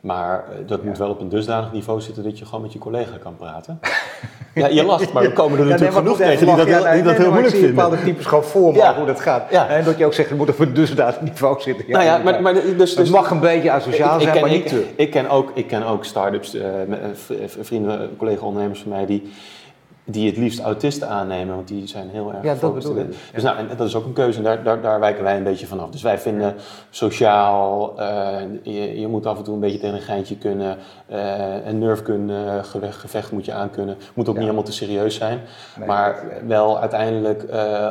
maar dat ja. moet wel op een dusdanig niveau zitten dat je gewoon met je collega kan praten. ja, je lacht, maar er komen er natuurlijk genoeg tegen die dat, die dat nee, heel moeilijk vinden. bepaalde types gewoon voor me hoe dat gaat. En dat je ook zegt, het moet op een dusdanig niveau zitten. nou ja, maar, maar dus, dus, het mag een beetje asociaal zijn, maar niet te. Ik ken ook, ik ken ook start-ups, uh, vrienden, collega-ondernemers van mij die die het liefst autisten aannemen, want die zijn heel erg Ja, dat bedoel ik. Dus nou, en dat is ook een keuze en daar, daar, daar wijken wij een beetje vanaf. Dus wij vinden sociaal, eh, je, je moet af en toe een beetje tegen een geintje kunnen, eh een nerfkunde gevecht, gevecht moet je aankunnen. Moet ook Ja. niet helemaal te serieus zijn, Nee, maar eh, wel uiteindelijk eh,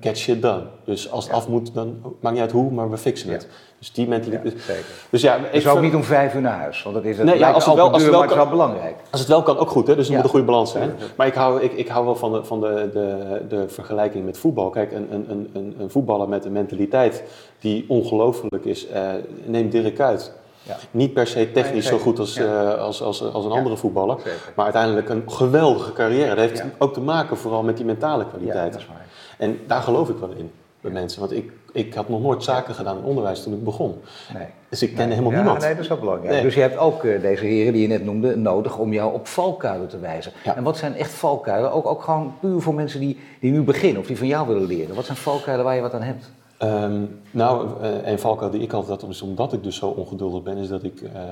get shit done. Dus als het Ja. af moet, dan maakt niet uit hoe, maar we fixen het. Dus die mentaliteit. zeker. Dus ja, Ik ik zou ook niet om vijf uur naar huis, want dat is het Nee, ja, als het wel- als het wel het kan- belangrijk. Als het wel kan, ook goed, hè? dus Ja. moet een goede balans zijn. Maar ik hou, ik, ik hou wel van, de, van de, de, de vergelijking met voetbal. Kijk, een, een, een- een, voetballer met een mentaliteit die ongelooflijk is, eh neem Dirk uit. Ja. Niet per se technisch Nee, zo goed als, Ja. eh, als, als, als een Ja. andere voetballer. Zeker. Maar uiteindelijk een geweldige carrière. Dat heeft ook te maken vooral met die mentale Ja, kwaliteit. dat is waar. En daar geloof ik wel in bij mensen. Want ik, ik had nog nooit zaken gedaan in onderwijs toen ik begon. Nee. Dus ik kende Nee. helemaal ja, niemand. Nee, dat is wel belangrijk. Nee. Dus je hebt ook eh, deze heren die je net noemde nodig om jou op valkuilen te wijzen. Ja. En wat zijn echt valkuilen? Ook, ook gewoon puur voor mensen die, die nu beginnen of die van jou willen leren. Wat zijn valkuilen waar je wat aan hebt? Ehm, nou, eh, een valkuil die ik altijd had, is omdat ik dus zo ongeduldig ben, is dat ik eh,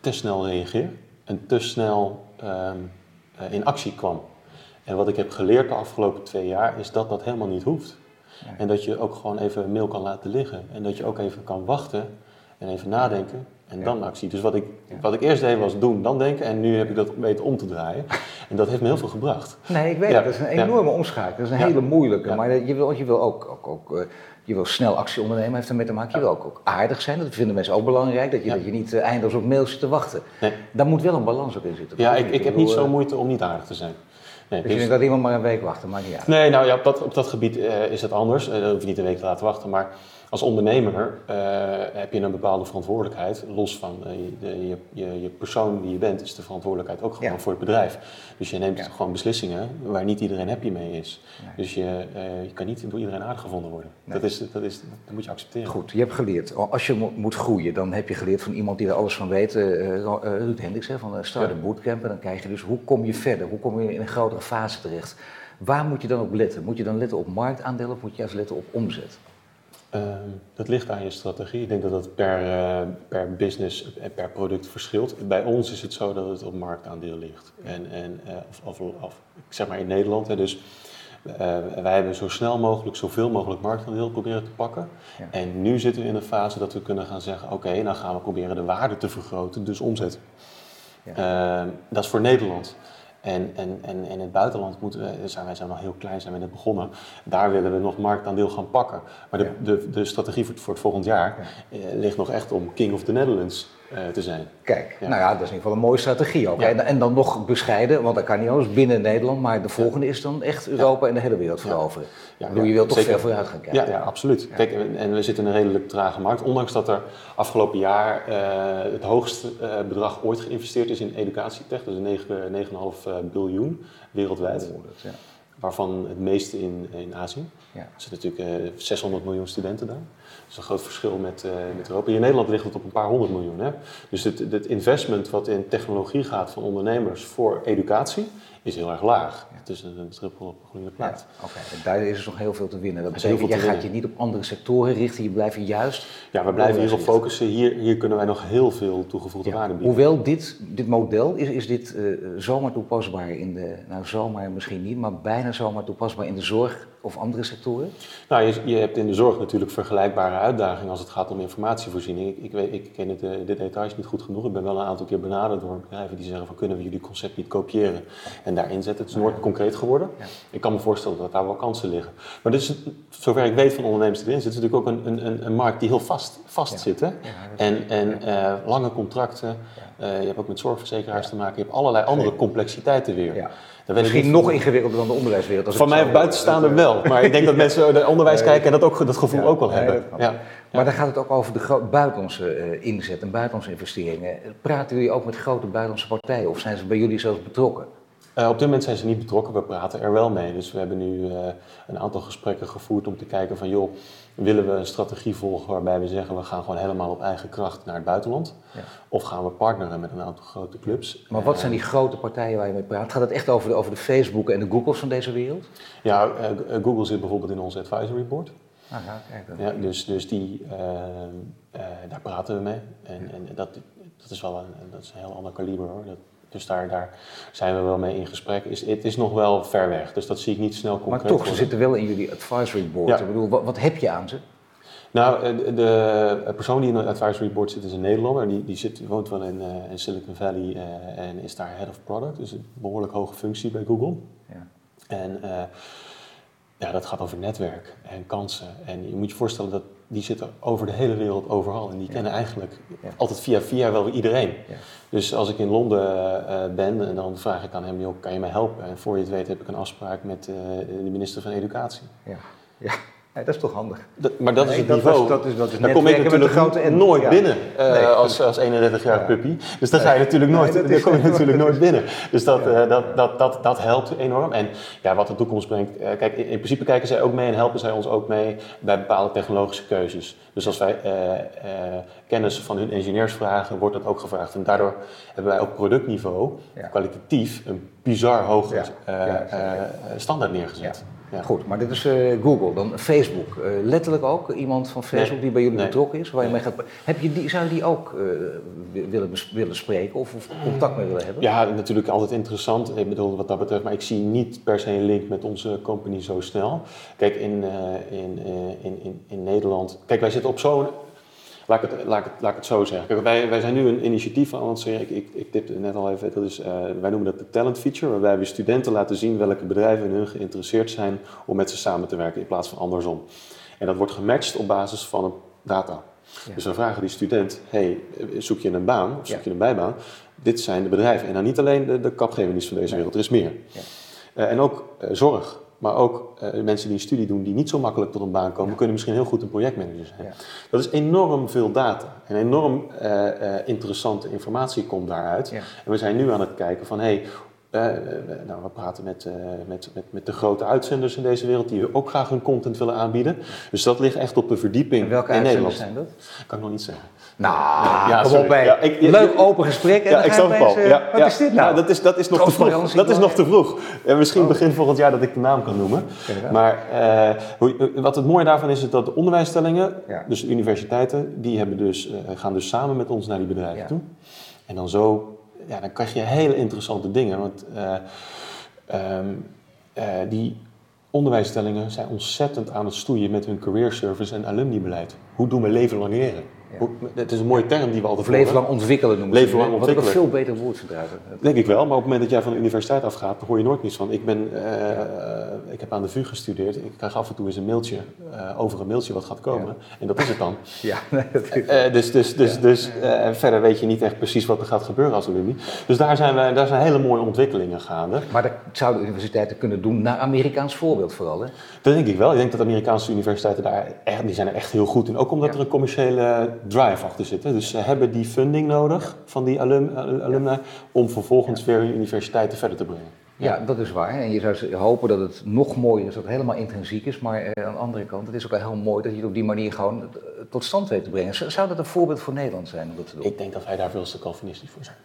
te snel reageer en te snel ehm, eh, in actie kwam. En wat ik heb geleerd de afgelopen twee jaar, is dat dat helemaal niet hoeft. En dat je ook gewoon even mail kan laten liggen. En dat je ook even kan wachten en even nadenken en Ja. dan actie. Dus wat ik, wat ik eerst deed was doen, dan denken. En nu heb ik dat weten om te draaien. En dat heeft me heel veel gebracht. Nee, ik weet het. Dat is een enorme omschakeling. Dat is een hele moeilijke. Maar je wil, je wil ook, ook, ook eh, je wil snel actie ondernemen, heeft ermee te maken. Je wil ook, ook aardig zijn. Dat vinden mensen ook belangrijk. Dat je, Ja. dat je niet eh, eindeloos op mails zit te wachten. Nee. Daar moet wel een balans ook in zitten. Ja, ik, ik heb niet zo eh, moeite om niet aardig te zijn. Nee, Dus je denkt dat iemand maar een week wacht, dat maakt niet uit. Nee, nou ja, op dat, op dat gebied eh, is het anders. Dan hoef je niet een week te laten wachten. Maar als ondernemer eh, heb je een bepaalde verantwoordelijkheid. Los van eh, je, je, je, je persoon die je bent, is de verantwoordelijkheid ook gewoon Ja. voor het bedrijf. Dus je neemt Ja. gewoon beslissingen waar niet iedereen happy mee is. Nee. Dus je, eh, je kan niet door iedereen aardig gevonden worden. Nee. Dat, is, dat, is, dat moet je accepteren. Goed, je hebt geleerd. Als je mo- moet groeien, dan heb je geleerd van iemand die er alles van weet. Ruud Hendricks hè, van Startup Ja. Bootcamp. En dan krijg je dus, hoe kom je verder? Hoe kom je in een grotere fase terecht? Waar moet je dan op letten? Moet je dan letten op marktaandelen of moet je juist letten op omzet? Ehm, dat ligt aan je strategie. Ik denk dat dat per, eh, per business en per product verschilt. Bij ons is het zo dat het op marktaandeel ligt. En, en eh, of, of, of, ik zeg maar in Nederland, hè, dus eh, wij hebben zo snel mogelijk, zoveel mogelijk marktaandeel proberen te pakken. Ja. En nu zitten we in een fase dat we kunnen gaan zeggen, oké, dan gaan we proberen de waarde te vergroten, dus omzet. Ehm, dat is voor Nederland. En, en, en in het buitenland moeten we, zijn wij zijn nog heel klein, zijn we net begonnen. Daar willen we nog marktaandeel gaan pakken. Maar de, Ja. de, de strategie voor het, voor het volgend jaar eh, ligt nog echt om King of the Netherlands te zijn. Kijk, Ja. nou ja, dat is in ieder geval een mooie strategie ook. Ja. En, en dan nog bescheiden, want dat kan niet anders binnen Nederland. Maar de volgende is dan echt Europa en de hele wereld veroveren. Ja, bedoel, je wilt toch ver vooruit gaan kijken. Ja, absoluut. Kijk, en- en we zitten in een redelijk trage markt. Ondanks dat er afgelopen jaar eh, het hoogste eh, bedrag ooit geïnvesteerd is in educatietech. Dus 9 9,5 biljoen wereldwijd. Oh. Waarvan het meeste in, in Azië. Ja. Er zitten natuurlijk eh, 600 miljoen studenten daar. Dat is een groot verschil met, eh, met Europa. In Nederland ligt het op een paar honderd miljoen. Hè? Dus het, het investment wat in technologie gaat van ondernemers voor educatie is heel erg laag. Het is een, een druppel op een Ja, plaat. oké. En Daar is dus nog heel veel te winnen. Dat betekent, jij gaat je niet op andere sectoren richten, je blijft juist... Ja, we blijven hierop focussen. Hier, hier kunnen wij nog heel veel toegevoegde Ja, waarde bieden. Hoewel dit, dit model, is, is dit eh, zomaar toepasbaar in de... Nou, zomaar misschien niet, maar bijna zomaar toepasbaar in de zorg of andere sectoren? Nou, je, je hebt in de zorg natuurlijk vergelijkbare uitdagingen als het gaat om informatievoorziening. Ik, ik, weet, ik ken het, eh, de details niet goed genoeg. Ik ben wel een aantal keer benaderd door bedrijven die zeggen van kunnen we jullie concept niet kopiëren en daarin zetten. Het is nooit concreet geworden. Ja. Ik kan me voorstellen dat daar wel kansen liggen. Maar dit is, zover ik weet van ondernemers die erin zitten, is het natuurlijk ook een, een, een, markt die heel vast, vast Ja. zit. Hè? Ja, En, en eh, lange contracten, eh, je hebt ook met zorgverzekeraars te maken, je hebt allerlei andere complexiteiten weer. Ja. Dan Misschien niet- nog ingewikkelder dan de onderwijswereld. als van mij buitenstaander eh, wel, maar ik denk dat mensen naar onderwijs kijken en dat, ook, dat gevoel Ja, ook wel hebben. Ja. Maar dan gaat het ook over de buitenlandse eh, inzet en buitenlandse investeringen. Praten jullie ook met grote buitenlandse partijen of zijn ze bij jullie zelfs betrokken? Op dit moment zijn ze niet betrokken, we praten er wel mee. Dus we hebben nu een aantal gesprekken gevoerd om te kijken van joh, willen we een strategie volgen waarbij we zeggen we gaan gewoon helemaal op eigen kracht naar het buitenland? Ja. Of gaan we partneren met een aantal grote clubs? Maar wat Eh, zijn die grote partijen waar je mee praat? Gaat het echt over de, over de Facebook en de Googles van deze wereld? Ja, eh, eh, Google zit bijvoorbeeld in ons advisory board. Ah, ja, kijk dan. Ja, dus dus die, eh, eh, daar praten we mee. En, en dat, dat is wel een, dat is een heel ander kaliber hoor. Dat, Dus daar, daar zijn we wel mee in gesprek. Is, het is nog wel ver weg, dus dat zie ik niet snel concreet Maar toch, ze zitten wel in jullie advisory board. Ja. Ik bedoel, wat, wat heb je aan ze? Nou, eh, de, persoon die in het advisory board zit is een Nederlander. Die, die, zit, woont wel in, eh, in Silicon Valley eh, en is daar head of product. Dus een behoorlijk hoge functie bij Google. Ja. En ja, dat gaat over netwerk en kansen. En je moet je voorstellen dat die zitten over de hele wereld overal. En die kennen eigenlijk Ja. altijd via via wel iedereen. Ja. Dus als ik in Londen eh, ben, en dan vraag ik aan hem, joh, kan je mij helpen? En voor je het weet heb ik een afspraak met eh, de minister van Educatie. Ja. Ja. Dat is toch handig? Dat- maar dat is het dat niveau. was- dat is- dat is Daar kom ik natuurlijk grote nooit Ja. binnen eh, Nee. als, als 31-jarige Ja. puppy. Dus daar ga je natuurlijk nooit, Nee, daar kom je natuurlijk nooit binnen. Dus dat, eh, dat, dat, dat, dat helpt enorm. En ja, wat de toekomst brengt. eh, kijk, in, in principe kijken zij ook mee en helpen zij ons ook mee bij bepaalde technologische keuzes. Dus als wij kennis van hun engineers vragen, wordt dat ook gevraagd. En daardoor hebben wij op productniveau kwalitatief een bizar hoge standaard neergezet. Ja. Goed, maar dit is eh, Google, dan Facebook. Eh, letterlijk ook iemand van Facebook Nee. die bij jullie Nee. betrokken is, waar je mee gaat. Heb je die, zou je die ook eh, wi- willen, willen spreken of, of contact mee willen hebben? Ja, natuurlijk altijd interessant. Ik bedoel, wat dat betreft, maar ik zie niet per se een link met onze company zo snel. Kijk, in, in, in, in, in Nederland. Kijk, wij zitten op zo'n. Laat ik, het, laat, ik het, laat ik het zo zeggen. Kijk, wij, wij zijn nu een initiatief aan het lanceren. Ik, ik, ik tipte het net al even. Dat is, eh, wij noemen dat de talent feature. Waarbij we studenten laten zien welke bedrijven in hun geïnteresseerd zijn om met ze samen te werken in plaats van andersom. En dat wordt gematcht op basis van een data. Ja. Dus we vragen die student, hey, zoek je een baan of zoek Ja. je een bijbaan? Dit zijn de bedrijven. En dan niet alleen de, de van deze wereld, er is meer. Ja. Eh, en ook eh, zorg, maar ook eh, mensen die een studie doen die niet zo makkelijk tot een baan komen, Ja. kunnen misschien heel goed een projectmanager zijn. Ja. Dat is enorm veel data. En enorm eh, eh, interessante informatie komt daaruit. Ja. En we zijn nu aan het kijken van, hey, nou, we praten met, eh, met, met, met de grote uitzenders in deze wereld die ook graag hun content willen aanbieden. Dus dat ligt echt op de verdieping En welke in uitzenders Nederland. zijn dat? Kan ik nog niet zeggen. Nou, Ja, kom op bij. Ja, ik- Leuk open gesprek. En Ja, ik snap het eh, Ja, wat is dit nou? Ja, dat is, dat is nog te vroeg. Dat is nog te vroeg. En misschien Oh. begin volgend jaar dat ik de naam kan noemen. Maar eh, wat het mooie daarvan is, is dat de onderwijsstellingen, dus de universiteiten, die hebben dus, eh, gaan dus samen met ons naar die bedrijven toe. En dan zo, ja, dan krijg je hele interessante dingen. Want eh, ehm, eh, die onderwijsstellingen zijn ontzettend aan het stoeien met hun career service en alumnibeleid. Hoe doen we leven lang leren? Hoe- Het is een mooie term die we altijd leven lang ontwikkelen noemen Leven lang het. Wat ik een ontwikkelen. veel beter woord trouwens. Denk ik wel, maar op het moment dat jij van de universiteit afgaat, hoor je nooit niets van. Ik, ben, eh, ik heb aan de VU gestudeerd. Ik krijg af en toe eens een mailtje eh, over een mailtje wat gaat komen. En dat is het dan. Ja, nee, dat is... Eh, dus dus, dus, dus verder weet je niet echt precies wat er gaat gebeuren als alumni. Dus daar zijn, wij, daar zijn hele mooie ontwikkelingen gaande. Maar dat zouden universiteiten kunnen doen naar Amerikaans voorbeeld vooral. Hè? Dat denk ik wel. Ik denk dat Amerikaanse universiteiten daar echt, die zijn er echt heel goed in. Ook omdat Ja. er een commerciële drive achter zit. Hè. Dus ze hebben die funding nodig van die alum, al- alumni om vervolgens weer hun universiteiten verder te brengen. Ja, dat is waar. En je zou hopen dat het nog mooier is, dat het helemaal intrinsiek is. Maar eh, aan de andere kant, het is ook wel heel mooi dat je het op die manier gewoon eh, tot stand weet te brengen. Zou dat een voorbeeld voor Nederland zijn om dat te doen? Ik denk dat wij daar veel te Calvinistisch voor zijn.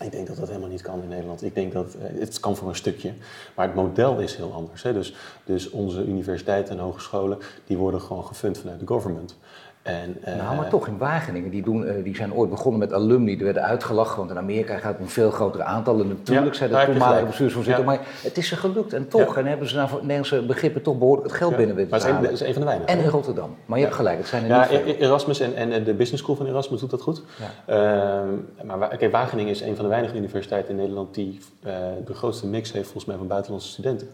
Ik denk dat dat helemaal niet kan in Nederland. Ik denk dat eh, het kan voor een stukje, maar het model is heel anders. Hè. Dus, dus onze universiteiten en hogescholen die worden gewoon gefund vanuit de government. En, eh, Nou, maar toch in Wageningen, die, doen, eh, die zijn ooit begonnen met alumni, die werden uitgelachen, want in Amerika gaat het om veel grotere aantallen. Natuurlijk Ja, zijn de toenmalige bestuursvoorzitter, Ja. maar het is ze gelukt en toch. En hebben ze nou voor Nederlandse begrippen toch behoorlijk het geld binnen weten Maar het is, een, van de weinigen. En in Rotterdam. Maar je hebt gelijk, het zijn er Ja, niet veel. E- Erasmus en, en de Business School van Erasmus doet dat goed. Ehm, maar kijk, Wageningen is een van de weinige universiteiten in Nederland die eh, de grootste mix heeft volgens mij van buitenlandse studenten.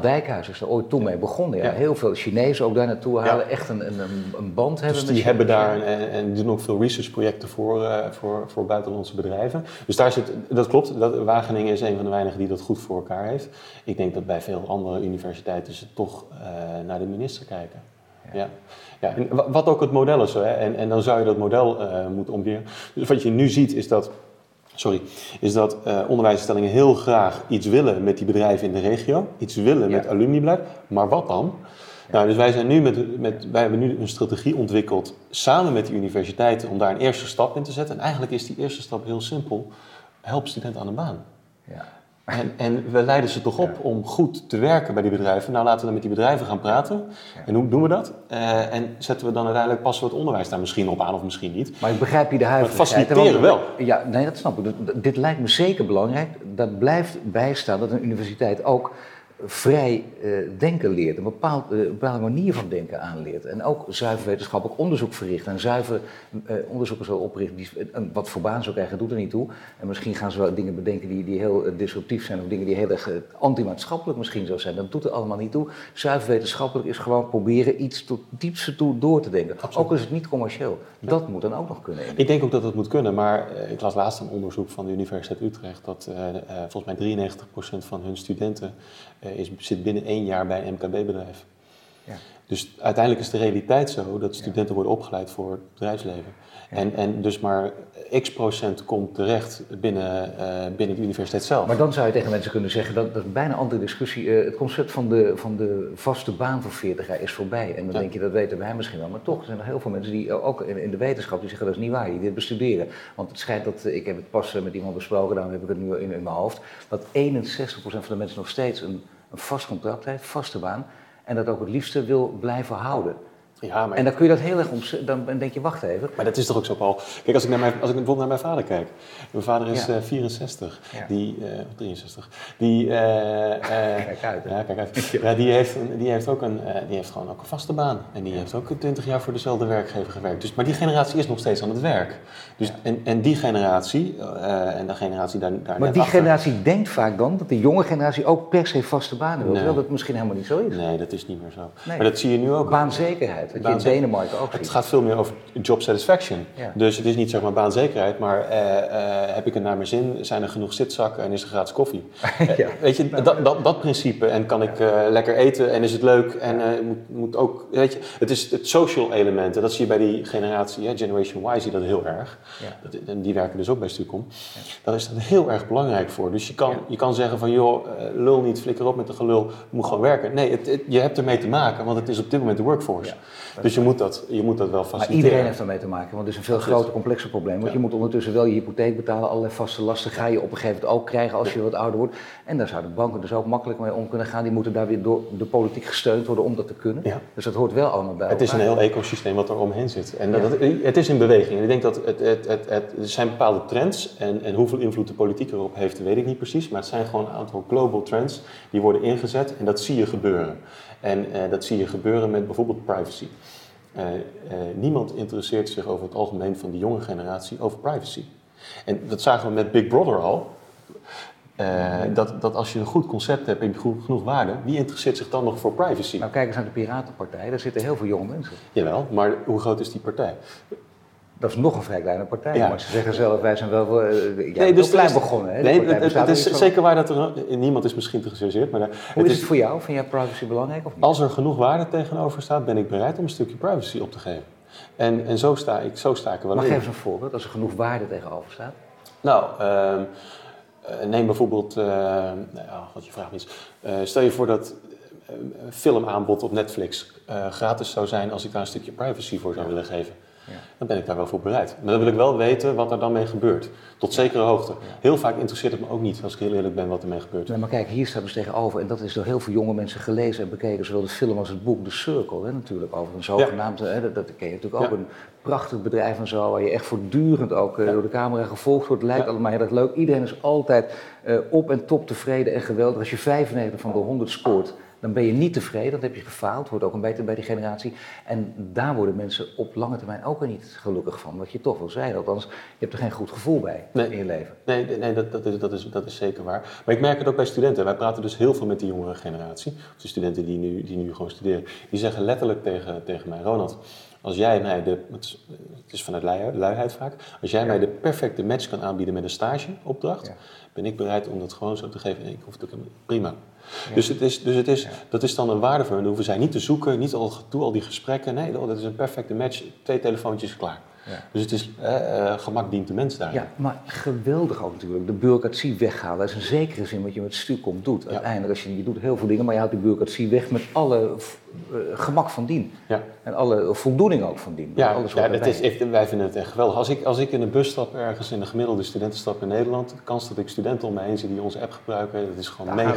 Dijkhuis is er ooit toen mee begonnen. Ja. Heel veel Chinezen ook daar naartoe halen, echt een, een, een- een band hebben. Dus met die hebben daar en, en doen ook veel researchprojecten voor, eh, voor, voor buitenlandse bedrijven. Dus daar zit, dat klopt, dat, Wageningen is een van de weinigen die dat goed voor elkaar heeft. Ik denk dat bij veel andere universiteiten ze toch eh, naar de minister kijken. Ja. Ja. en wa- wat ook het model is, hè, en, en dan zou je dat model eh, moeten omkeren. Dus wat je nu ziet is dat, sorry, is dat onderwijsinstellingen heel graag iets willen met die bedrijven in de regio, iets willen Ja. met alumnibeleid, maar wat dan? Nou, dus wij, zijn nu met, met, wij hebben nu een strategie ontwikkeld samen met de universiteiten om daar een eerste stap in te zetten. En eigenlijk is die eerste stap heel simpel. Help studenten aan een baan. Ja. En, en, we leiden ze toch op om goed te werken bij die bedrijven. Nou, laten we dan met die bedrijven gaan praten. En hoe doen we dat? Uh, en zetten we dan uiteindelijk, passen we het onderwijs daar misschien op aan of misschien niet. Maar ik begrijp je de huiveligheid. faciliteren wel. Ja, nee, dat snap ik. Dit lijkt me zeker belangrijk. Dat blijft bijstaan dat een universiteit ook vrij uh, denken leert, een, bepaald, uh, bepaalde manier van denken aanleert. En ook zuiver wetenschappelijk onderzoek verricht en zuiver uh, onderzoeken zo oprichten. Die, wat voor baan ze krijgen, doet er niet toe. En misschien gaan ze wel dingen bedenken die, die heel disruptief zijn of dingen die heel erg anti-maatschappelijk misschien zo zijn. Dat doet er allemaal niet toe. Zuiver wetenschappelijk is gewoon proberen iets tot diepste toe door te denken. Absoluut. Ook is het niet commercieel. Dat moet dan ook nog kunnen. Ik denk ook dat het moet kunnen, maar ik las laatst een onderzoek van de Universiteit Utrecht dat volgens mij 93% van hun studenten is, zit binnen één jaar bij een MKB-bedrijf. Ja. Dus uiteindelijk is de realiteit zo dat studenten worden opgeleid voor het bedrijfsleven. En, en dus maar x procent komt terecht binnen, uh, binnen de universiteit zelf. Maar dan zou je tegen mensen kunnen zeggen, dat, dat is bijna antidiscussie, uh, het concept van de, van de vaste baan voor 40 jaar is voorbij. En dan denk je, dat weten wij misschien wel, maar toch zijn er heel veel mensen die ook in, in de wetenschap die zeggen, dat is niet waar, die dit bestuderen. Want het schijnt dat, ik heb het pas met iemand besproken, daarom heb ik het nu in, in mijn hoofd, dat 61% van de mensen nog steeds een een vast contract heeft, vaste baan, en dat ook het liefste wil blijven houden. Ja, maar... En dan kun je dat heel erg om. Dan denk je, wacht even. Maar dat is toch ook zo, Paul? Kijk, als ik, naar mijn, als ik bijvoorbeeld naar mijn vader kijk. Mijn vader is ja. uh, 64. Ja. Die, uh, 63. Die. Uh, kijk uit. Ja, kijk uit. Ja, die, heeft, die heeft ook een. die heeft gewoon ook een vaste baan. En die heeft ook 20 jaar voor dezelfde werkgever gewerkt. Dus, maar die generatie is nog steeds aan het werk. Dus, en, en die generatie. en de generatie daar. daar maar die generatie denkt vaak dan dat de jonge generatie ook per se vaste banen wil. Nee. Terwijl dat misschien helemaal niet zo is. Nee, dat is niet meer zo. Nee. Maar dat zie je nu ook. Baanzekerheid. Je in Denemarken ook Het gaat veel meer over job satisfaction. Ja. Dus het is niet zeg maar baanzekerheid, maar uh, uh, heb ik het naar mijn zin? Zijn er genoeg zitzakken en is er gratis koffie? ja. weet je, nou, dat, dat, dat principe. En kan ik uh, lekker eten en is het leuk? En moet, moet ook, weet je, het is het social element. En dat zie je bij die generatie, hè, Generation Y, zie je dat heel erg. Dat, en die werken dus ook bij Stucom. Daar is dat heel erg belangrijk voor. Dus je kan, je kan zeggen van, joh, lul niet, flikker op met de gelul, moet gewoon werken. Nee, het, het, je hebt ermee te maken, want het is op dit moment de workforce. Dus je moet dat, je moet dat wel faciliteren. Maar iedereen heeft ermee te maken, want het is een veel groter, complexer probleem. Want je moet ondertussen wel je hypotheek betalen, allerlei vaste lasten ga je op een gegeven moment ook krijgen als je wat ouder wordt. En daar zouden banken dus ook makkelijk mee om kunnen gaan. Die moeten daar weer door de politiek gesteund worden om dat te kunnen. Ja. Dus dat hoort wel allemaal bij Het is een heel ecosysteem wat er omheen zit. En dat, het is in beweging. En ik denk dat het, het, het, het, er zijn bepaalde trends en, en hoeveel invloed de politiek erop heeft, weet ik niet precies. Maar het zijn gewoon een aantal global trends die worden ingezet en dat zie je gebeuren. En uh, dat zie je gebeuren met bijvoorbeeld privacy. Uh, uh, niemand interesseert zich over het algemeen van de jonge generatie over privacy. En dat zagen we met Big Brother al. dat, dat als je een goed concept hebt en genoeg waarde, wie interesseert zich dan nog voor privacy? Nou, kijk eens naar de Piratenpartij, daar zitten heel veel jonge mensen. Jawel, maar hoe groot is die partij? Dat is nog een vrij kleine partij, ja. maar ze zeggen zelf, wij zijn wel uh, ja, nee, dus klein begonnen. Hè? Nee, het, het is zeker waar dat er, niemand is misschien te geïnteresseerd. Maar Hoe is het voor jou? Vind jij privacy belangrijk of niet? Als er genoeg waarde tegenover staat, ben ik bereid om een stukje privacy op te geven. En, en zo, sta ik, zo sta ik er wel maar in. geef eens een voorbeeld, als er genoeg waarde tegenover staat. Nou, uh, neem bijvoorbeeld, uh, nou, wat je vraagt is, stel je voor dat een filmaanbod op Netflix gratis zou zijn als ik daar een stukje privacy voor zou willen geven. Ja. Dan ben ik daar wel voor bereid. Maar dan wil ik wel weten wat er dan mee gebeurt. Tot zekere hoogte. Heel vaak interesseert het me ook niet, als ik heel eerlijk ben, wat er mee gebeurt. Nee, maar kijk, hier staat dus tegenover, en dat is door heel veel jonge mensen gelezen en bekeken, zowel de film als het boek, The Circle, hè, natuurlijk, over een zogenaamde, hè, dat, dat ken je natuurlijk ook, een prachtig bedrijf en zo, waar je echt voortdurend ook uh, door de camera gevolgd wordt. Lijkt allemaal heel erg leuk. Iedereen is altijd uh, op en top tevreden en geweldig. Als je 95 van de 100 scoort, dan ben je niet tevreden, dan heb je gefaald, wordt ook een beetje bij die generatie. En daar worden mensen op lange termijn ook weer niet gelukkig van, wat je toch wel zei, althans, je hebt er geen goed gevoel bij nee, in je leven. Nee, nee dat, dat, is, dat, is, dat is zeker waar. Maar ik merk het ook bij studenten. Wij praten dus heel veel met die jongere generatie, de studenten die nu, die nu gewoon studeren, die zeggen letterlijk tegen, tegen mij, Ronald, als jij mij de, het is vanuit luiheid vaak, als jij mij de perfecte match kan aanbieden met een stageopdracht, ja. ben ik bereid om dat gewoon zo te geven. ik hoef het ook prima. Dus, het is, dus het is, dat is dan een waarde voor hen. Dan hoeven zij niet te zoeken, niet al gedoe, al die gesprekken. Nee, dat is een perfecte match. Twee telefoontjes klaar. Ja. Dus het is eh, gemak dient de mens daar. Ja, maar geweldig ook natuurlijk. De bureaucratie weghalen. Dat is in zekere zin wat je met Stucom doet. Uiteindelijk, als je, je doet heel veel dingen, maar je houdt de bureaucratie weg met alle gemak van dien. Ja. En alle voldoening ook van dien. Ja, Alles ja het is, ik, wij vinden het echt geweldig. Als ik, als ik in een bus stap ergens in de gemiddelde studentenstap in Nederland, de kans dat ik studenten om me heen zie die onze app gebruiken, dat is gewoon mega.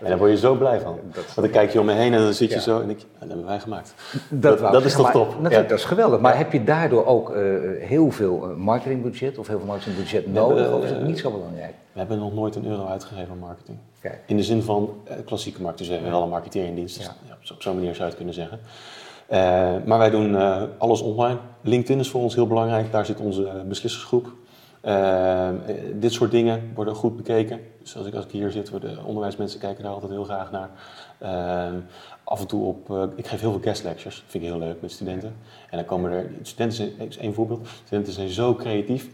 en daar word je zo blij van. Dat- Want dan kijk je om me heen en dan zit je Ja. zo en ik, dat hebben wij gemaakt. Dat, dat is toch maar top? Natuurlijk, dat is geweldig. Maar heb je daardoor ook eh, heel veel eh, marketingbudget of heel veel marketingbudget nodig? of is het eh, niet zo belangrijk? We hebben nog nooit een euro uitgegeven aan marketing. Kijk. In de zin van eh, klassieke markt, dus we hebben wel een marketeer in dienst. Dus Ja. Op zo'n manier zou het kunnen zeggen. Eh, maar wij doen eh, alles online. LinkedIn is voor ons heel belangrijk, daar zit onze eh, beslissersgroep. Dit soort dingen worden goed bekeken. Dus als ik, als ik hier zit, worden onderwijsmensen kijken daar altijd heel graag naar. Eh, af en toe op, ik geef heel veel guest lectures, vind ik heel leuk met studenten. En dan komen er, studenten zijn, is één voorbeeld, studenten zijn zo creatief.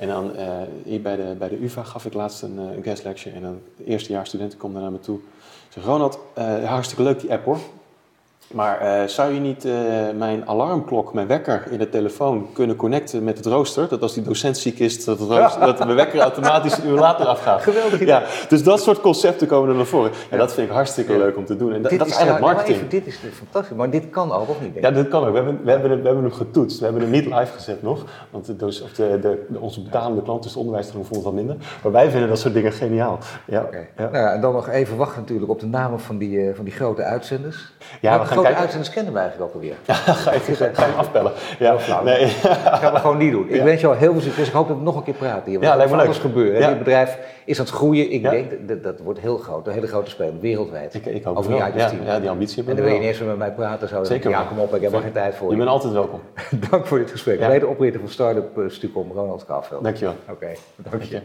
En dan eh, hier bij de, bij de UvA gaf ik laatst een, een guest lecture en dan de studenten komen naar me toe. Ze Ronald, eh, hartstikke leuk die app hoor. Maar eh, zou je niet eh, mijn alarmklok, mijn wekker in de telefoon kunnen connecten met het rooster? Dat als die docent ziek is, dat, rooster, dat mijn wekker automatisch een uur later afgaat. Geweldig idee. Ja, dus dat soort concepten komen er naar voren. En dat vind ik hartstikke Ja. leuk om te doen. En dat, Dit dat is eigenlijk nou, maar marketing. even, dit is fantastisch, maar dit kan ook of niet? denk Ja, dat kan ook. We hebben, we hebben, hem, we hebben hem getoetst. We hebben hem niet live gezet nog. Want de, of de, de, de- onze betalende klant, dus de onderwijstroom, vond het wat minder. Maar wij vinden dat soort dingen geniaal. Ja, ja. Nou ja, en dan nog even wachten natuurlijk op de namen van die, eh, van die grote uitzenders. Ja, we gaan grote uitzenders kennen we eigenlijk ook alweer? ga, je, ga je? Ja, nee. Dat gaan we gewoon niet doen. Ik Ja. wens jou heel veel succes. Ik hoop dat we nog een keer praten hier. Want Ja, lijkt me van alles leuk. gebeuren. Ja. Dit bedrijf is aan het groeien. Ik denk dat, dat, wordt heel groot. Een hele grote speler, wereldwijd. Ik, ik hoop Over het wel. Ja, ja, die ambitie En hebben dan we wil je weer met mij praten. Zo, Zeker Ja, kom op, ik heb er geen tijd voor. Je bent altijd welkom. Dank voor dit gesprek. Ja. Mede oprichter van Startup eh, Stucom, Ronald Kouwveld. Dankjewel. Oké, je. Dank je.